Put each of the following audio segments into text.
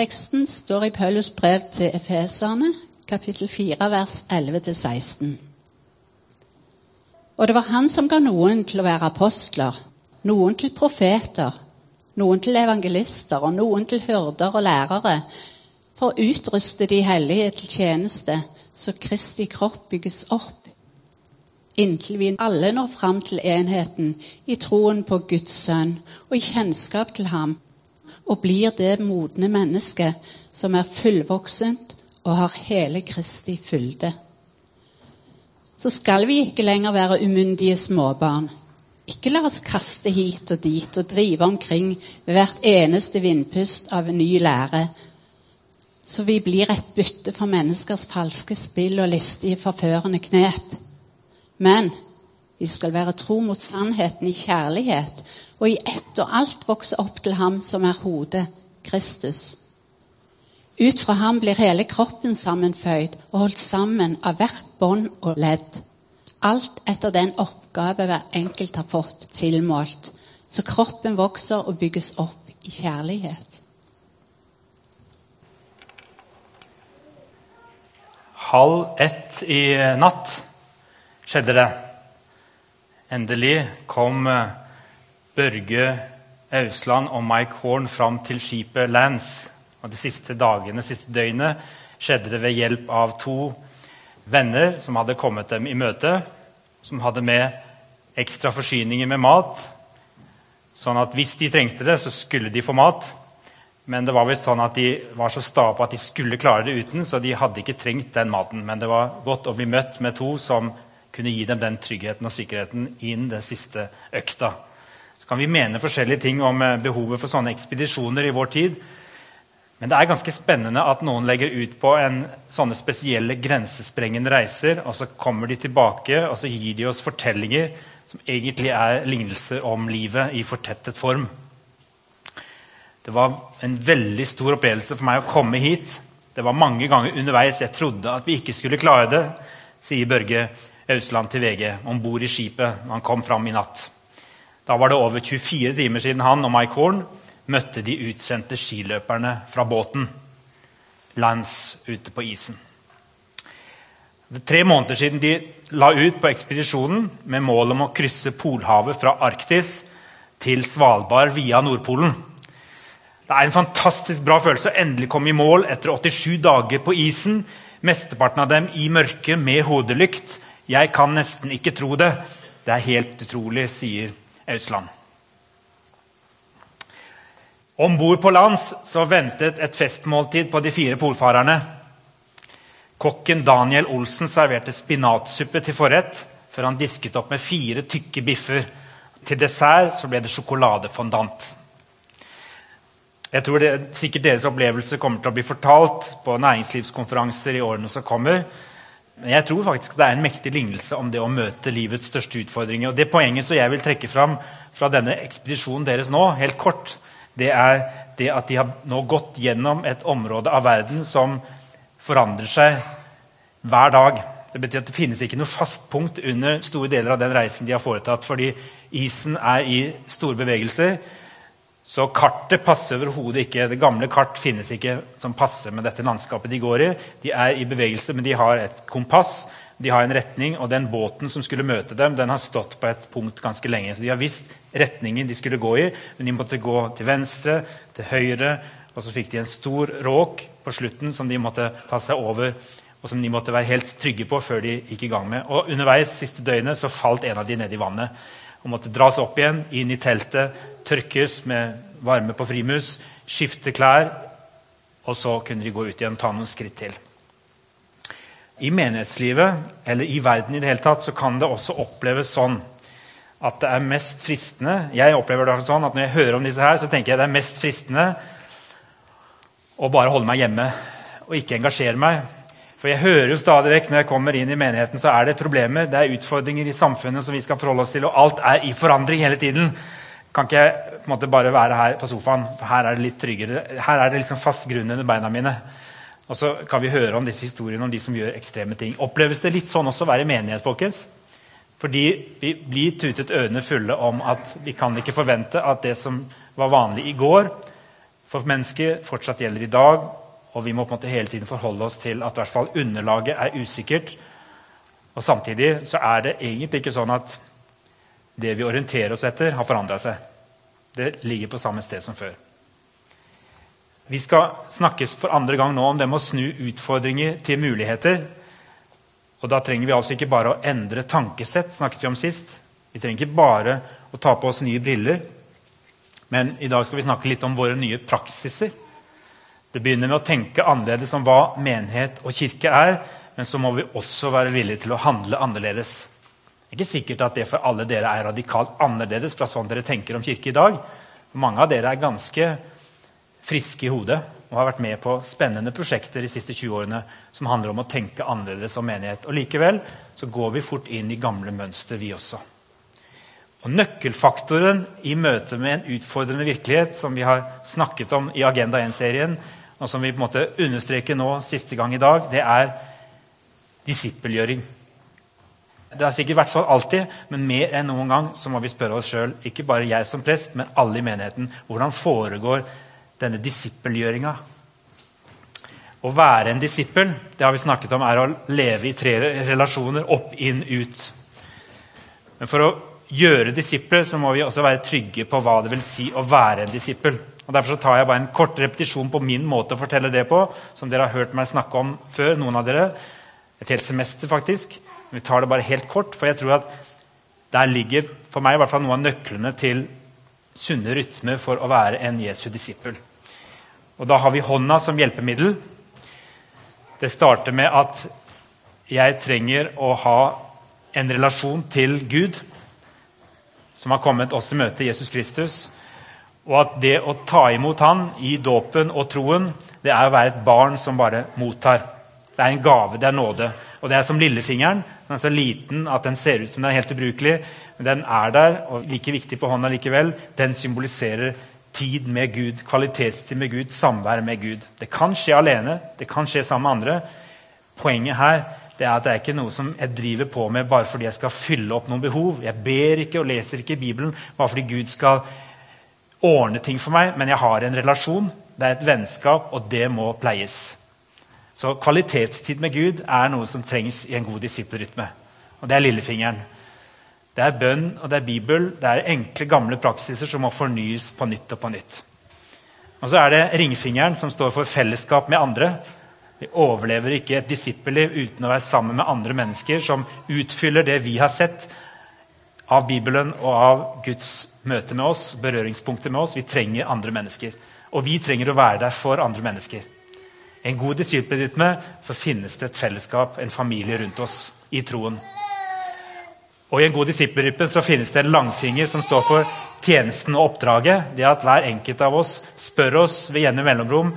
Teksten står i Paulus brev til Efeserne, kapittel 4, vers 11-16. Og det var han som ga noen til å være apostler, noen til profeter, noen til evangelister og noen til hyrder og lærere, for å utruste de hellige til tjeneste, så Kristi kropp bygges opp, inntil vi alle når fram til enheten i troen på Guds sønn og i kjennskap til ham, og blir det modne mennesket som er fullvoksent og har hele Kristi fylde. Så skal vi ikke lenger være umyndige småbarn. Ikke la oss kaste hit og dit og drive omkring ved hvert eneste vindpust av en ny lære, så vi blir et bytte for menneskers falske spill og listige, forførende knep. Men vi skal være tro mot sannheten i kjærlighet og i ett og alt vokse opp til ham som er hodet, Kristus. Ut fra ham blir hele kroppen sammenføyd og holdt sammen av hvert bånd og ledd. Alt etter den oppgave hver enkelt har fått tilmålt, så kroppen vokser og bygges opp i kjærlighet. Halv ett i natt skjedde det. Endelig kom eh, Børge Ausland og Mike Horn fram til skipet Lance. Og De siste dagene, siste døgnet skjedde det ved hjelp av to venner som hadde kommet dem i møte. Som hadde med ekstra forsyninger med mat. Sånn at hvis de trengte det, så skulle de få mat. Men det var visst sånn at de var så sta på at de skulle klare det uten, så de hadde ikke trengt den maten. Men det var godt å bli møtt med to som kunne gi dem den tryggheten og sikkerheten inn den siste økta. Kan vi mene forskjellige ting om eh, behovet for sånne ekspedisjoner i vår tid. Men det er ganske spennende at noen legger ut på en sånne spesielle grensesprengende reiser, og så kommer de tilbake og så gir de oss fortellinger som egentlig er lignelser om livet i fortettet form. Det var en veldig stor opplevelse for meg å komme hit. Det var mange ganger underveis jeg trodde at vi ikke skulle klare det, sier Børge Ausland til VG om bord i skipet når han kom fram i natt. Da var det over 24 timer siden han og Mike Horn møtte de utsendte skiløperne fra båten. Lance ute på isen. Det er tre måneder siden de la ut på ekspedisjonen med mål om å krysse Polhavet fra Arktis til Svalbard via Nordpolen. Det er en fantastisk bra følelse å endelig komme i mål etter 87 dager på isen. Mesteparten av dem i mørket med hodelykt. Jeg kan nesten ikke tro det. Det er helt utrolig, sier Ausland. Om bord på lands så ventet et festmåltid på de fire polfarerne. Kokken Daniel Olsen serverte spinatsuppe til forrett før han disket opp med fire tykke biffer. Til dessert så ble det sjokoladefondant. Jeg tror det, sikkert Deres opplevelse kommer til å bli fortalt på næringslivskonferanser i årene som kommer. Men jeg tror faktisk det er en mektig lignelse om det å møte livets største utfordringer. Og Det poenget som jeg vil trekke fram fra denne ekspedisjonen deres nå, helt kort, det er det at de har nå gått gjennom et område av verden som forandrer seg hver dag. Det betyr at det finnes ikke noe fast punkt under store deler av den reisen de har foretatt, fordi isen er i store bevegelser. Så kartet passer overhodet ikke. Det gamle kart finnes ikke som passer med dette landskapet de går i. De er i bevegelse, men de har et kompass, de har en retning, og den båten som skulle møte dem, den har stått på et punkt ganske lenge. Så de har visst retningen de skulle gå i, men de måtte gå til venstre, til høyre, og så fikk de en stor råk på slutten som de måtte ta seg over, og som de måtte være helt trygge på før de gikk i gang med. Og underveis siste døgnet så falt en av de ned i vannet og måtte dras opp igjen, inn i teltet, tørkes med varme på frimus, skifte klær, og så kunne de gå ut igjen og ta noen skritt til. I menighetslivet, eller i verden i det hele tatt, så kan det også oppleves sånn at det er mest fristende Jeg opplever det sånn at Når jeg hører om disse her, så tenker jeg det er mest fristende å bare holde meg hjemme og ikke engasjere meg. For jeg hører jo stadig vekk når jeg kommer inn i menigheten, så er det problemer, det er utfordringer i samfunnet som vi skal forholde oss til, og alt er i forandring hele tiden. Kan ikke jeg på en måte bare være her på sofaen? for Her er det litt tryggere. Her er det liksom fast grunn under beina mine. Og så kan vi høre om disse historiene om de som gjør ekstreme ting. Oppleves det litt sånn også å være i menighet, folkens? Fordi vi blir tutet ørene fulle om at vi kan ikke forvente at det som var vanlig i går, for mennesker fortsatt gjelder i dag. Og vi må på en måte hele tiden forholde oss til at i hvert fall underlaget er usikkert. Og samtidig så er det egentlig ikke sånn at det vi orienterer oss etter, har forandra seg. Det ligger på samme sted som før. Vi skal snakkes for andre gang nå om det med å snu utfordringer til muligheter. Og Da trenger vi altså ikke bare å endre tankesett, snakket vi om sist. Vi trenger ikke bare å ta på oss nye briller. Men i dag skal vi snakke litt om våre nye praksiser. Det begynner med å tenke annerledes om hva menighet og kirke er. Men så må vi også være villige til å handle annerledes. Det er ikke sikkert at det for alle dere er radikalt annerledes fra sånn dere tenker om kirke i dag. Mange av dere er ganske friske i hodet og har vært med på spennende prosjekter de siste 20 årene som handler om å tenke annerledes om menighet. Og Likevel så går vi fort inn i gamle mønster, vi også. Og Nøkkelfaktoren i møte med en utfordrende virkelighet, som vi har snakket om i Agenda 1-serien, og som vi på en måte understreker nå siste gang i dag, det er disippelgjøring. Det har sikkert vært sånn alltid, men mer enn noen gang så må vi spørre oss sjøl, ikke bare jeg som prest, men alle i menigheten, hvordan foregår denne disippelgjøringa. Å være en disippel det har vi snakket om, er å leve i tre relasjoner. Opp, inn, ut. Men for å gjøre disipler så må vi også være trygge på hva det vil si å være en disippel. Og Derfor så tar jeg bare en kort repetisjon på min måte å fortelle det på. som dere har hørt meg snakke om før, noen av dere. Et helt semester, faktisk. Vi tar det bare helt kort, for jeg tror at der ligger for meg i hvert fall noen av nøklene til sunne rytmer for å være en Jesu disippel. Og da har vi hånda som hjelpemiddel. Det starter med at jeg trenger å ha en relasjon til Gud, som har kommet oss i møte, Jesus Kristus. Og at det å ta imot Han i dåpen og troen, det er å være et barn som bare mottar. Det er en gave, det er nåde. Og det er som lillefingeren. Den er så liten at den ser ut som den er helt ubrukelig. Men den er der, og like viktig på hånda likevel. Den symboliserer tid med Gud, kvalitetstid med Gud, samvær med Gud. Det kan skje alene, det kan skje sammen med andre. Poenget her det er at det er ikke noe som jeg driver på med bare fordi jeg skal fylle opp noen behov. Jeg ber ikke og leser ikke Bibelen bare fordi Gud skal ordne ting for meg, men jeg har en relasjon. Det er et vennskap, og det må pleies. Så kvalitetstid med Gud er noe som trengs i en god disippelrytme. Og det er lillefingeren. Det er bønn og det er Bibel. Det er enkle, gamle praksiser som må fornyes på nytt og på nytt. Og så er det ringfingeren, som står for fellesskap med andre. Vi overlever ikke et disippelliv uten å være sammen med andre mennesker som utfyller det vi har sett av Bibelen og av Guds møte med oss, berøringspunkter med oss. Vi trenger andre mennesker. Og vi trenger å være der for andre mennesker. I en god disippelrytme så finnes det et fellesskap, en familie rundt oss i troen. Og I en god disippelrytme så finnes det en langfinger som står for tjenesten og oppdraget. Det at hver enkelt av oss spør oss ved gjennom mellomrom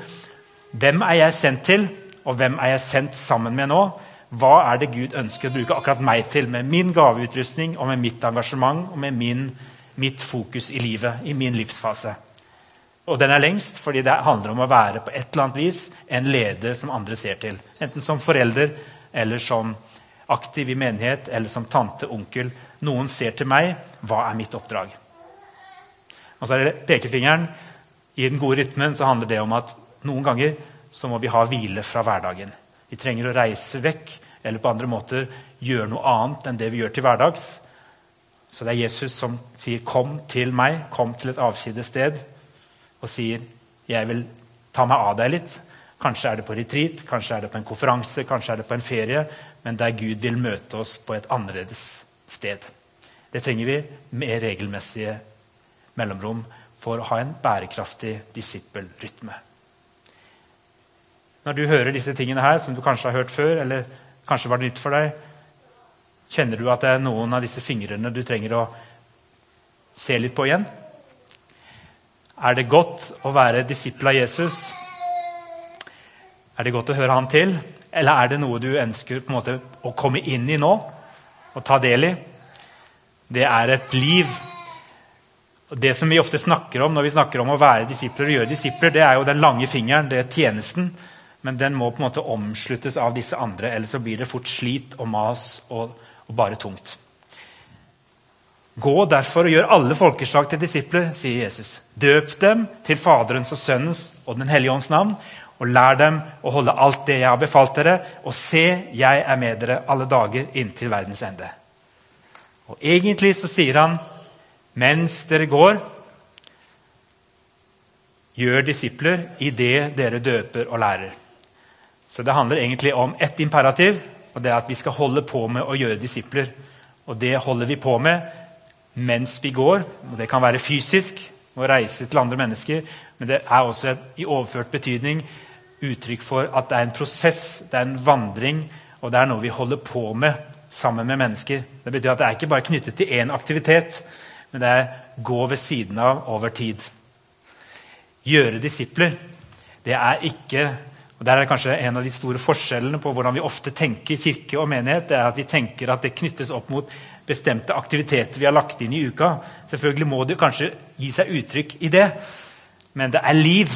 hvem er jeg sendt til, og hvem er jeg sendt sammen med nå? Hva er det Gud ønsker å bruke akkurat meg til, med min gaveutrustning og med mitt engasjement og med min, mitt fokus i livet, i min livsfase? Og den er lengst fordi det handler om å være på et eller annet vis en leder som andre ser til. Enten som forelder eller som aktiv i menighet eller som tante, onkel. Noen ser til meg. Hva er mitt oppdrag? Og så er det pekefingeren. I den gode rytmen så handler det om at noen ganger så må vi ha hvile fra hverdagen. Vi trenger å reise vekk eller på andre måter gjøre noe annet enn det vi gjør til hverdags. Så det er Jesus som sier 'kom til meg', kom til et avsides sted, og sier 'jeg vil ta meg av deg litt'. Kanskje er det på retreat, kanskje er det på en konferanse, kanskje er det på en ferie men der Gud vil møte oss på et annerledes sted. Det trenger vi med regelmessige mellomrom for å ha en bærekraftig disippelrytme. Når du hører disse tingene her, som du kanskje har hørt før, eller kanskje var det nytt for deg, kjenner du at det er noen av disse fingrene du trenger å se litt på igjen? Er det godt å være disippel av Jesus? Er det godt å høre han til? Eller er det noe du ønsker måte, å komme inn i nå og ta del i? Det er et liv. Det som vi ofte snakker om når vi snakker om å være disipler, og gjøre disipler, det er jo den lange fingeren, det er tjenesten. Men den må på en måte omsluttes av disse andre, ellers så blir det fort slit og mas og, og bare tungt. Gå derfor og gjør alle folkeslag til disipler, sier Jesus. Døp dem til Faderens og Sønnens og Den hellige ånds navn, og lær dem å holde alt det jeg har befalt dere, og se, jeg er med dere alle dager inntil verdens ende. Og Egentlig så sier han, mens dere går, gjør disipler i det dere døper og lærer. Så det handler egentlig om ett imperativ, og det er at vi skal holde på med å gjøre disipler. Og det holder vi på med mens vi går. og Det kan være fysisk, å reise til andre mennesker, men det er også i overført betydning uttrykk for at det er en prosess, det er en vandring, og det er noe vi holder på med sammen med mennesker. Det betyr at det er ikke bare knyttet til én aktivitet, men det er gå ved siden av over tid. Gjøre disipler, det er ikke og Der er kanskje en av de store forskjellene på hvordan vi ofte tenker kirke og menighet. det er at Vi tenker at det knyttes opp mot bestemte aktiviteter vi har lagt inn i uka. Selvfølgelig må det kanskje gi seg uttrykk i det, men det er liv.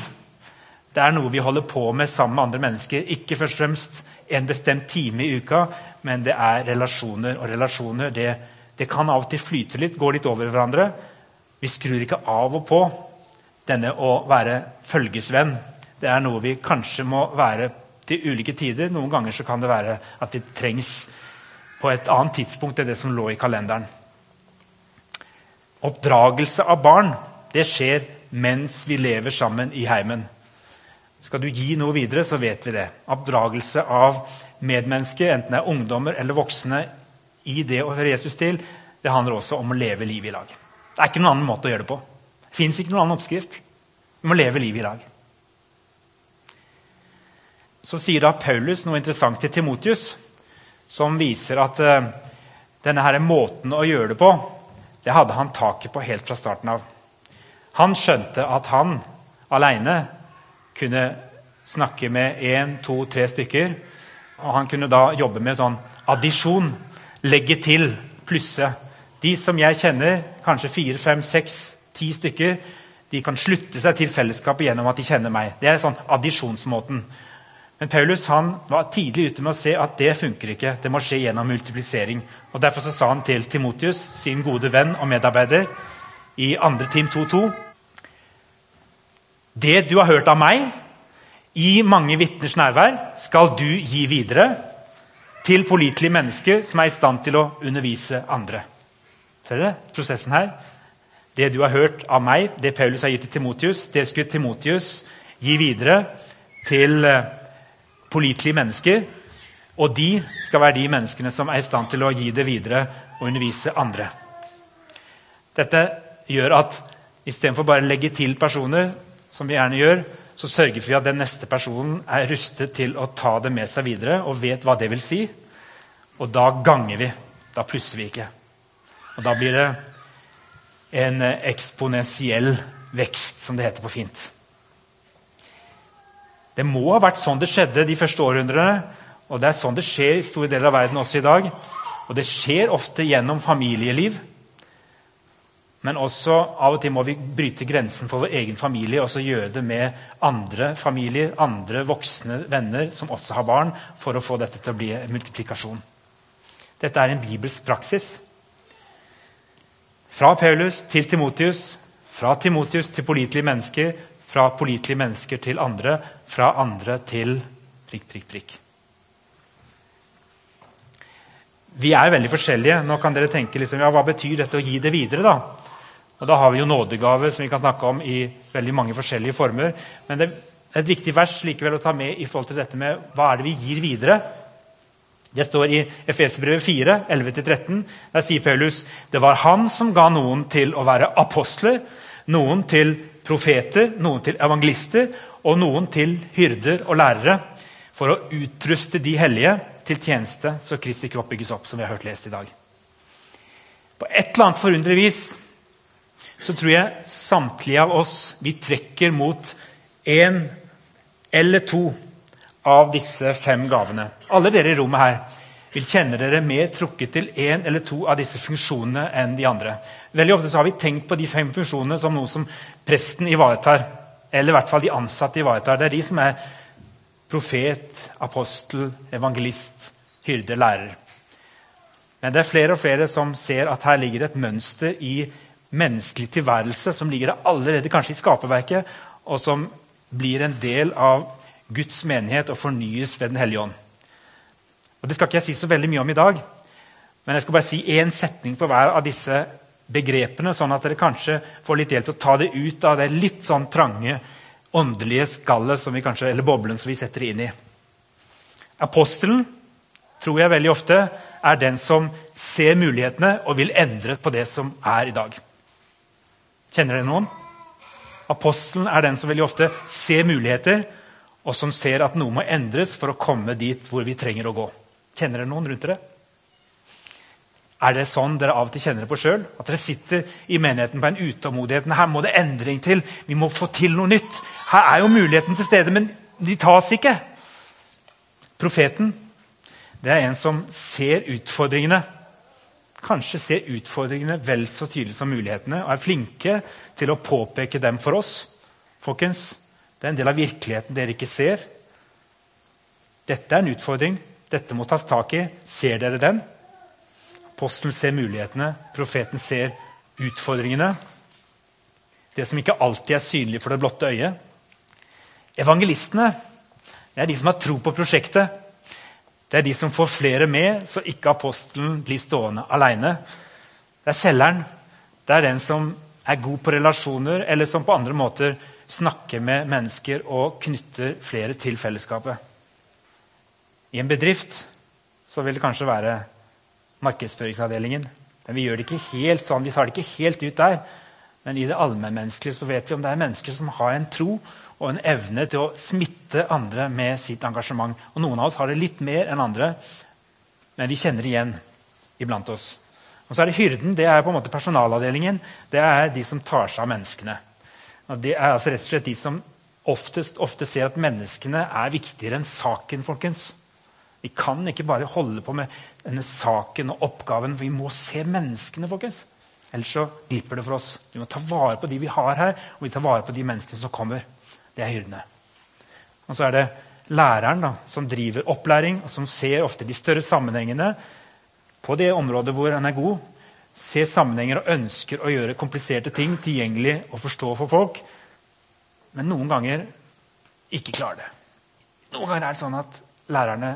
Det er noe vi holder på med sammen med andre mennesker. Ikke først og fremst en bestemt time i uka, men det er relasjoner. Og relasjoner det, det kan av og til flyte litt, gå litt over hverandre. Vi skrur ikke av og på denne å være følgesvenn. Det er noe vi kanskje må være til ulike tider. Noen ganger så kan det være at det trengs på et annet tidspunkt enn det som lå i kalenderen. Oppdragelse av barn det skjer mens vi lever sammen i heimen. Skal du gi noe videre, så vet vi det. Oppdragelse av medmennesker, enten det er ungdommer eller voksne, i det å høre Jesus til, det handler også om å leve livet i lag. Det er ikke noen annen måte å gjøre det på. Det fins ikke noen annen oppskrift. Vi må leve livet i lag. Så sier da Paulus noe interessant til Timotius, som viser at uh, denne her måten å gjøre det på, det hadde han taket på helt fra starten av. Han skjønte at han aleine kunne snakke med én, to, tre stykker. Og han kunne da jobbe med sånn addisjon. Legge til, plusse. De som jeg kjenner, kanskje fire, fem, seks, ti stykker, de kan slutte seg til fellesskapet gjennom at de kjenner meg. Det er sånn addisjonsmåten. Men Paulus han var tidlig ute med å se at det funker ikke. Det må skje gjennom multiplisering. Og Derfor så sa han til Timotius, sin gode venn og medarbeider, i 2. Tim 2.2.: Det du har hørt av meg i mange vitners nærvær, skal du gi videre til pålitelige mennesker som er i stand til å undervise andre. Ser dere prosessen her? Det du har hørt av meg, det Paulus har gitt til Timotius, det skulle Timotius gi videre til eh, pålitelige mennesker. Og de skal være de menneskene som er i stand til å gi det videre og undervise andre. Dette gjør at istedenfor bare å legge til personer, som vi gjerne gjør, så sørger vi at den neste personen er rustet til å ta det med seg videre og vet hva det vil si. Og da ganger vi. Da plusser vi ikke. Og da blir det en eksponentiell vekst, som det heter på fint. Det må ha vært sånn det skjedde de første århundrene. Og det er sånn det skjer i store deler av verden også i dag. Og det skjer ofte gjennom familieliv. Men også av og til må vi bryte grensen for vår egen familie og så gjøre det med andre familier, andre voksne venner som også har barn, for å få dette til å bli en multiplikasjon. Dette er en bibelsk praksis. Fra Paulus til Timotius, fra Timotius til pålitelige mennesker, fra pålitelige mennesker til andre, fra andre til prikk, prikk, prikk. Vi er veldig forskjellige. Nå kan dere tenke liksom, ja, Hva betyr dette å gi det videre? da? Og Da har vi jo nådegaver som vi kan snakke om i veldig mange forskjellige former. Men det er et viktig vers likevel å ta med i forhold til dette med hva er det vi gir videre. Det står i Efeserbrevet 4, 11-13. Der sier Paulus det var han som ga noen til å være apostler, noen til profeter, noen til evangelister og noen til hyrder og lærere, for å utruste de hellige til tjeneste, så Kristi kropp bygges opp, som vi har hørt lest i dag. På et eller annet forunderlig vis så tror jeg samtlige av oss vi trekker mot én eller to av disse fem gavene. Alle dere i rommet her vil kjenne dere mer trukket til én eller to av disse funksjonene enn de andre. Veldig ofte har vi tenkt på de fem funksjonene som noe som presten ivaretar. Eller i hvert fall de ansatte ivaretar. Det er de som er profet, apostel, evangelist, hyrde, lærer. Men det er flere og flere som ser at her ligger et mønster i menneskelig tilværelse som ligger allerede kanskje i skaperverket, og som blir en del av Guds menighet og fornyes ved Den hellige ånd. Og Det skal ikke jeg si så veldig mye om i dag, men jeg skal bare si én setning på hver av disse begrepene, sånn at dere kanskje får litt hjelp til å ta det ut av det litt sånn trange åndelige skallet som vi kanskje, eller boblen som vi setter det inn i. Apostelen tror jeg veldig ofte er den som ser mulighetene og vil endre på det som er i dag. Kjenner dere noen? Apostelen er den som veldig ofte ser muligheter, og som ser at noe må endres for å komme dit hvor vi trenger å gå. Kjenner dere noen rundt dere? Er det sånn dere av og til kjenner det på sjøl? At dere sitter i menigheten på en utålmodighet. Her må det endring til. Vi må få til noe nytt. Her er jo muligheten til stede, men de tas ikke. Profeten det er en som ser utfordringene kanskje ser utfordringene vel så tydelig som mulighetene og er flinke til å påpeke dem for oss. Folkens, det er en del av virkeligheten dere ikke ser. Dette er en utfordring. Dette må tas tak i. Ser dere den? Apostelen ser mulighetene, profeten ser utfordringene. Det som ikke alltid er synlig for det blotte øyet. Evangelistene det er de som har tro på prosjektet. Det er de som får flere med, så ikke apostelen blir stående alene. Det er selgeren. Det er den som er god på relasjoner, eller som på andre måter snakker med mennesker og knytter flere til fellesskapet. I en bedrift så vil det kanskje være markedsføringsavdelingen. Men vi gjør det ikke helt sånn, vi tar det ikke helt ut der. Men i det allmennmenneskelige så vet vi om det er mennesker som har en tro og en evne til å smitte andre med sitt engasjement. Og Noen av oss har det litt mer enn andre, men vi kjenner igjen iblant oss. Og så er det Hyrden det er på en måte personalavdelingen. Det er de som tar seg av menneskene. Og Det er altså rett og slett de som oftest ofte ser at menneskene er viktigere enn saken. folkens. Vi kan ikke bare holde på med denne saken og oppgaven. Vi må se menneskene. folkens. Ellers så glipper det for oss. Vi må ta vare på de vi har her, og vi tar vare på de menneskene som kommer. Det er hyrdene. Og så er det læreren da, som driver opplæring, og som ser ofte de større sammenhengene på det området hvor han er god. Ser sammenhenger og ønsker å gjøre kompliserte ting tilgjengelig og forstå for folk. Men noen ganger ikke klarer det. Noen ganger er det sånn at lærerne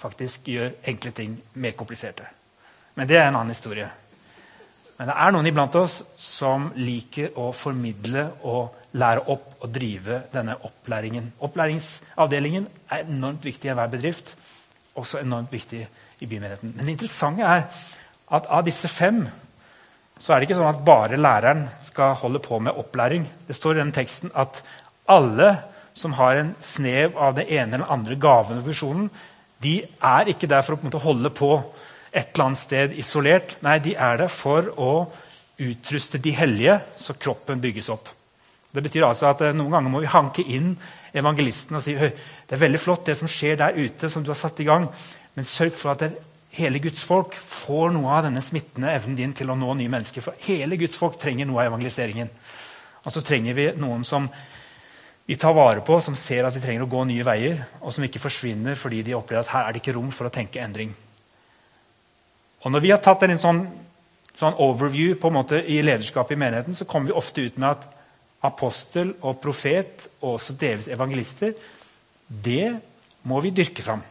faktisk gjør enkle ting mer kompliserte. Men det er en annen historie. Men det er noen iblant oss som liker å formidle og lære opp og drive denne opplæringen. Opplæringsavdelingen er enormt viktig i hver bedrift. Også enormt viktig i bymenigheten. Men det interessante er at av disse fem så er det ikke sånn at bare læreren skal holde på med opplæring. Det står i denne teksten at alle som har en snev av det ene eller andre gaven og visjonen, de er ikke der for å på holde på et eller annet sted isolert. Nei, de er der for å utruste de hellige, så kroppen bygges opp. Det betyr altså at eh, Noen ganger må vi hanke inn evangelisten og si Høy, det er veldig flott det som skjer der ute, som du har satt i gang, men sørg for at hele Guds folk får noe av denne smittende evnen din til å nå nye mennesker. For hele Guds folk trenger noe av evangeliseringen. Og så trenger vi noen som vi tar vare på, som ser at de trenger å gå nye veier, og som ikke forsvinner fordi de opplever at her er det ikke rom for å tenke endring. Og Når vi har tatt en sånn, sånn overview på en måte i lederskapet i menigheten, så kommer vi ofte ut med at apostel og profet, og også delvis evangelister, det må vi dyrke fram.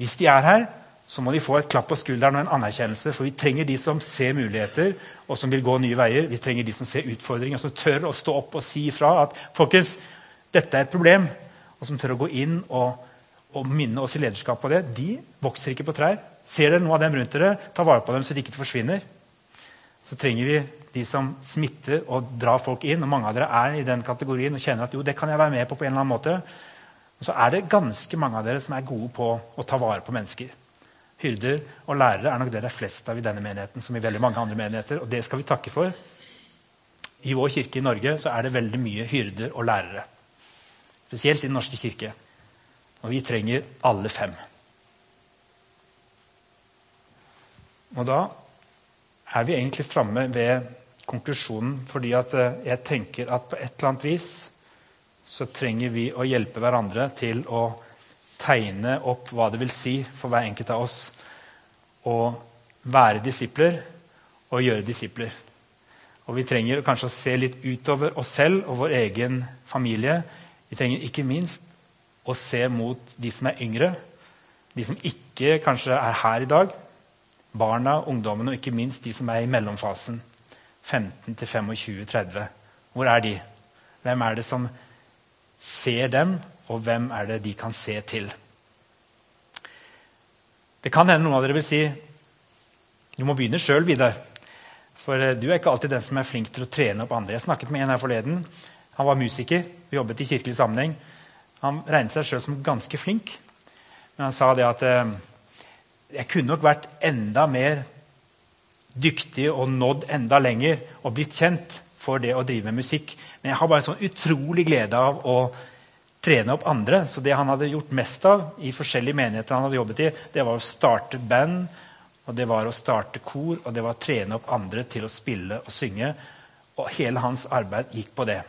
Hvis de er her, så må de få et klapp på skulderen og en anerkjennelse. For vi trenger de som ser muligheter og som vil gå nye veier. Vi trenger de som ser utfordringer, som tør å stå opp og si ifra at folkens, dette er et problem. Og som tør å gå inn og, og minne oss i lederskap på det. De vokser ikke på trær. Ser dere noe av dem rundt dere, ta vare på dem så de ikke forsvinner. Så trenger vi de som smitter og drar folk inn. og Mange av dere er i den kategorien og kjenner at jo, det kan jeg være med på på en eller annen måte. Og så er det ganske mange av dere som er gode på å ta vare på mennesker. Hyrder og lærere er nok det det er flest av i denne menigheten. som i veldig mange andre menigheter, og det skal vi takke for. I vår kirke i Norge så er det veldig mye hyrder og lærere. Spesielt i Den norske kirke. Og vi trenger alle fem. Og da er vi egentlig framme ved konklusjonen. fordi eh, jeg tenker at på et eller annet vis så trenger vi å hjelpe hverandre til å tegne opp hva det vil si for hver enkelt av oss å være disipler og gjøre disipler. Og vi trenger kanskje å se litt utover oss selv og vår egen familie. Vi trenger ikke minst å se mot de som er yngre, de som ikke kanskje er her i dag. Barna, ungdommene og ikke minst de som er i mellomfasen. 15 til 25-30. Hvor er de? Hvem er det som ser dem, og hvem er det de kan se til? Det kan hende noen av dere vil si du må begynne sjøl, Vidar. For eh, du er ikke alltid den som er flink til å trene opp andre. Jeg snakket med en her forleden. Han var musiker, vi jobbet i kirkelig sammenheng. Han regnet seg sjøl som ganske flink. Men han sa det at eh, jeg kunne nok vært enda mer dyktig og nådd enda lenger og blitt kjent for det å drive med musikk. Men jeg har bare sånn utrolig glede av å trene opp andre. Så det han hadde gjort mest av i forskjellige menigheter han hadde jobbet i, det var å starte band, og det var å starte kor, og det var å trene opp andre til å spille og synge. Og hele hans arbeid gikk på det.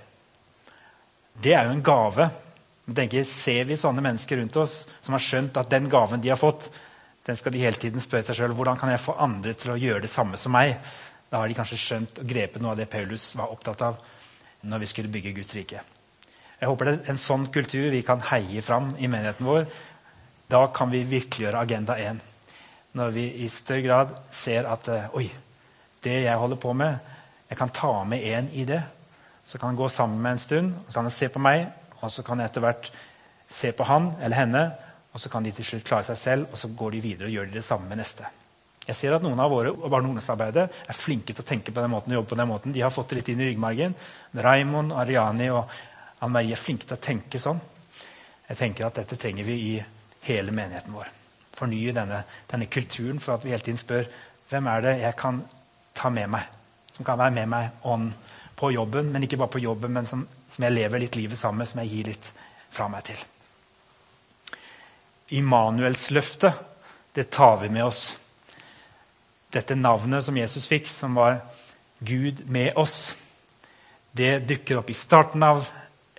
Det er jo en gave. Men tenker, Ser vi sånne mennesker rundt oss som har skjønt at den gaven de har fått, den skal de hele tiden spørre seg sjøl hvordan kan jeg få andre til å gjøre det samme som meg. Da har de kanskje skjønt og grepet noe av det Paulus var opptatt av når vi skulle bygge Guds rike. Jeg håper det er en sånn kultur vi kan heie fram i menigheten vår. Da kan vi virkeliggjøre Agenda 1. Når vi i større grad ser at eh, oi, det jeg holder på med, jeg kan ta med en i det. Så kan han gå sammen med en stund, og så kan han se på meg, og så kan jeg etter hvert se på han eller henne, og så kan de til slutt klare seg selv, og så går de videre og gjør de det samme med neste. Jeg ser at Noen av våre barne- og ungdomsarbeidere er flinke til å tenke på den måten og jobbe på den måten. De har fått det litt inn i ryggmargen. Raymond, Ariani og Anne Marie er flinke til å tenke sånn. Jeg tenker at Dette trenger vi i hele menigheten vår. Fornye denne, denne kulturen for at vi hele tiden spør hvem er det jeg kan ta med meg. Som kan være med meg on på jobben, men ikke bare på jobben, men som, som jeg lever litt livet sammen med, som jeg gir litt fra meg til. Immanuelsløftet, det tar vi med oss. Dette navnet som Jesus fikk, som var Gud med oss, det dukker opp i starten av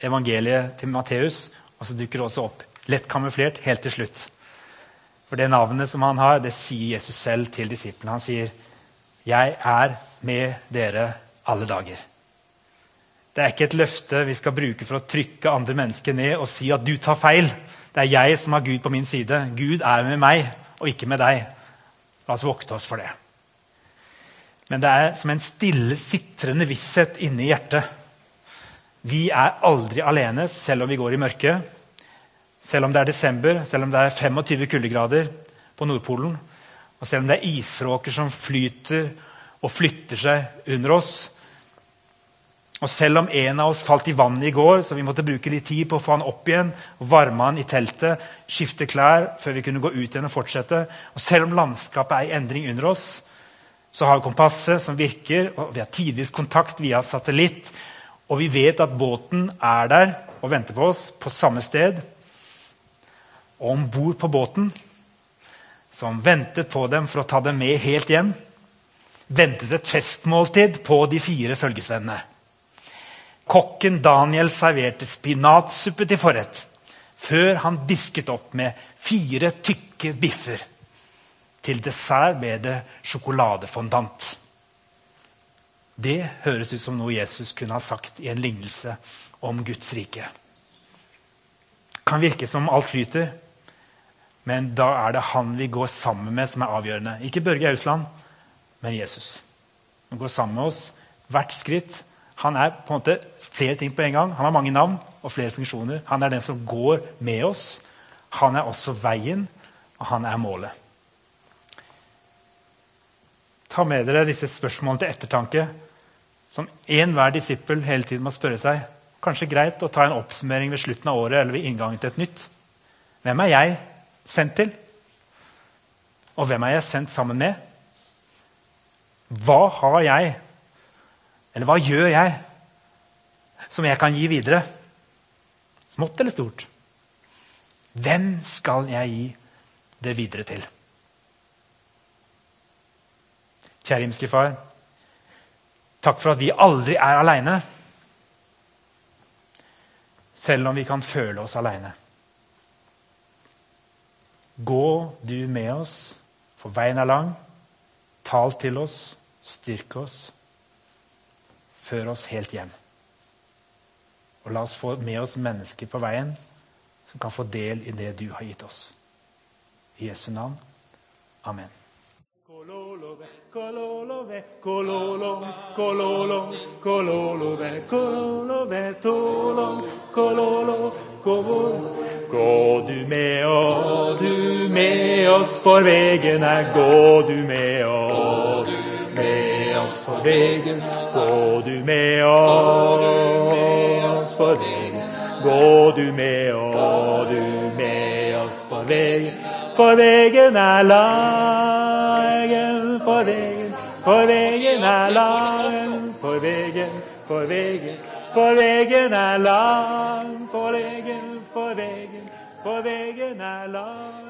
evangeliet til Matteus, og så dukker det også opp lett kamuflert helt til slutt. For det navnet som han har, det sier Jesus selv til disiplene. Han sier, 'Jeg er med dere alle dager'. Det er ikke et løfte vi skal bruke for å trykke andre mennesker ned og si at du tar feil. Det er jeg som har Gud på min side. Gud er med meg og ikke med deg. La oss vokte oss for det. Men det er som en stille, sitrende visshet inni hjertet vi er aldri alene selv om vi går i mørket. Selv om det er desember, selv om det er 25 kuldegrader på Nordpolen, og selv om det er isråker som flyter og flytter seg under oss. Og selv om en av oss falt i vannet i går, så vi måtte bruke litt tid på å få han opp igjen, varme han i teltet, skifte klær før vi kunne gå ut igjen og fortsette. Og selv om landskapet er i endring under oss, så har vi kompasset som virker, og vi har tidvis kontakt via satellitt. Og vi vet at båten er der og venter på oss på samme sted. Og om bord på båten, som ventet på dem for å ta dem med helt hjem, ventet et festmåltid på de fire følgesvennene. Kokken Daniel serverte spinatsuppe til forrett før han disket opp med fire tykke biffer. Til dessert ble det sjokoladefondant. Det høres ut som noe Jesus kunne ha sagt i en lignelse om Guds rike. Det kan virke som alt flyter, men da er det han vi går sammen med, som er avgjørende. Ikke Børge Ausland, men Jesus. Han går sammen med oss hvert skritt. Han er på en måte flere ting på en gang. Han har mange navn og flere funksjoner. Han er den som går med oss. Han er også veien, og han er målet. Ta med dere disse spørsmålene til ettertanke som enhver disippel hele tiden må spørre seg. Kanskje greit å ta en oppsummering ved slutten av året eller ved inngangen til et nytt. Hvem er jeg sendt til? Og hvem er jeg sendt sammen med? Hva har jeg, eller hva gjør jeg, som jeg kan gi videre? Smått eller stort? Hvem skal jeg gi det videre til? Kjære himmelske Far. Takk for at vi aldri er aleine, selv om vi kan føle oss aleine. Gå du med oss, for veien er lang, Tal til oss, styrk oss, før oss helt hjem. Og la oss få med oss mennesker på veien som kan få del i det du har gitt oss. I Jesu navn. Amen. Gå du med oss, du med oss, for vegen er gå du med oss. For vegen, gå du med oss for vegen. Gå du med oss, du med oss for vegen. For vegen er lang, for vegen, for vegen er lang, for vegen, for vegen, for vegen er lang, for vegen, for vegen, for vegen er lang.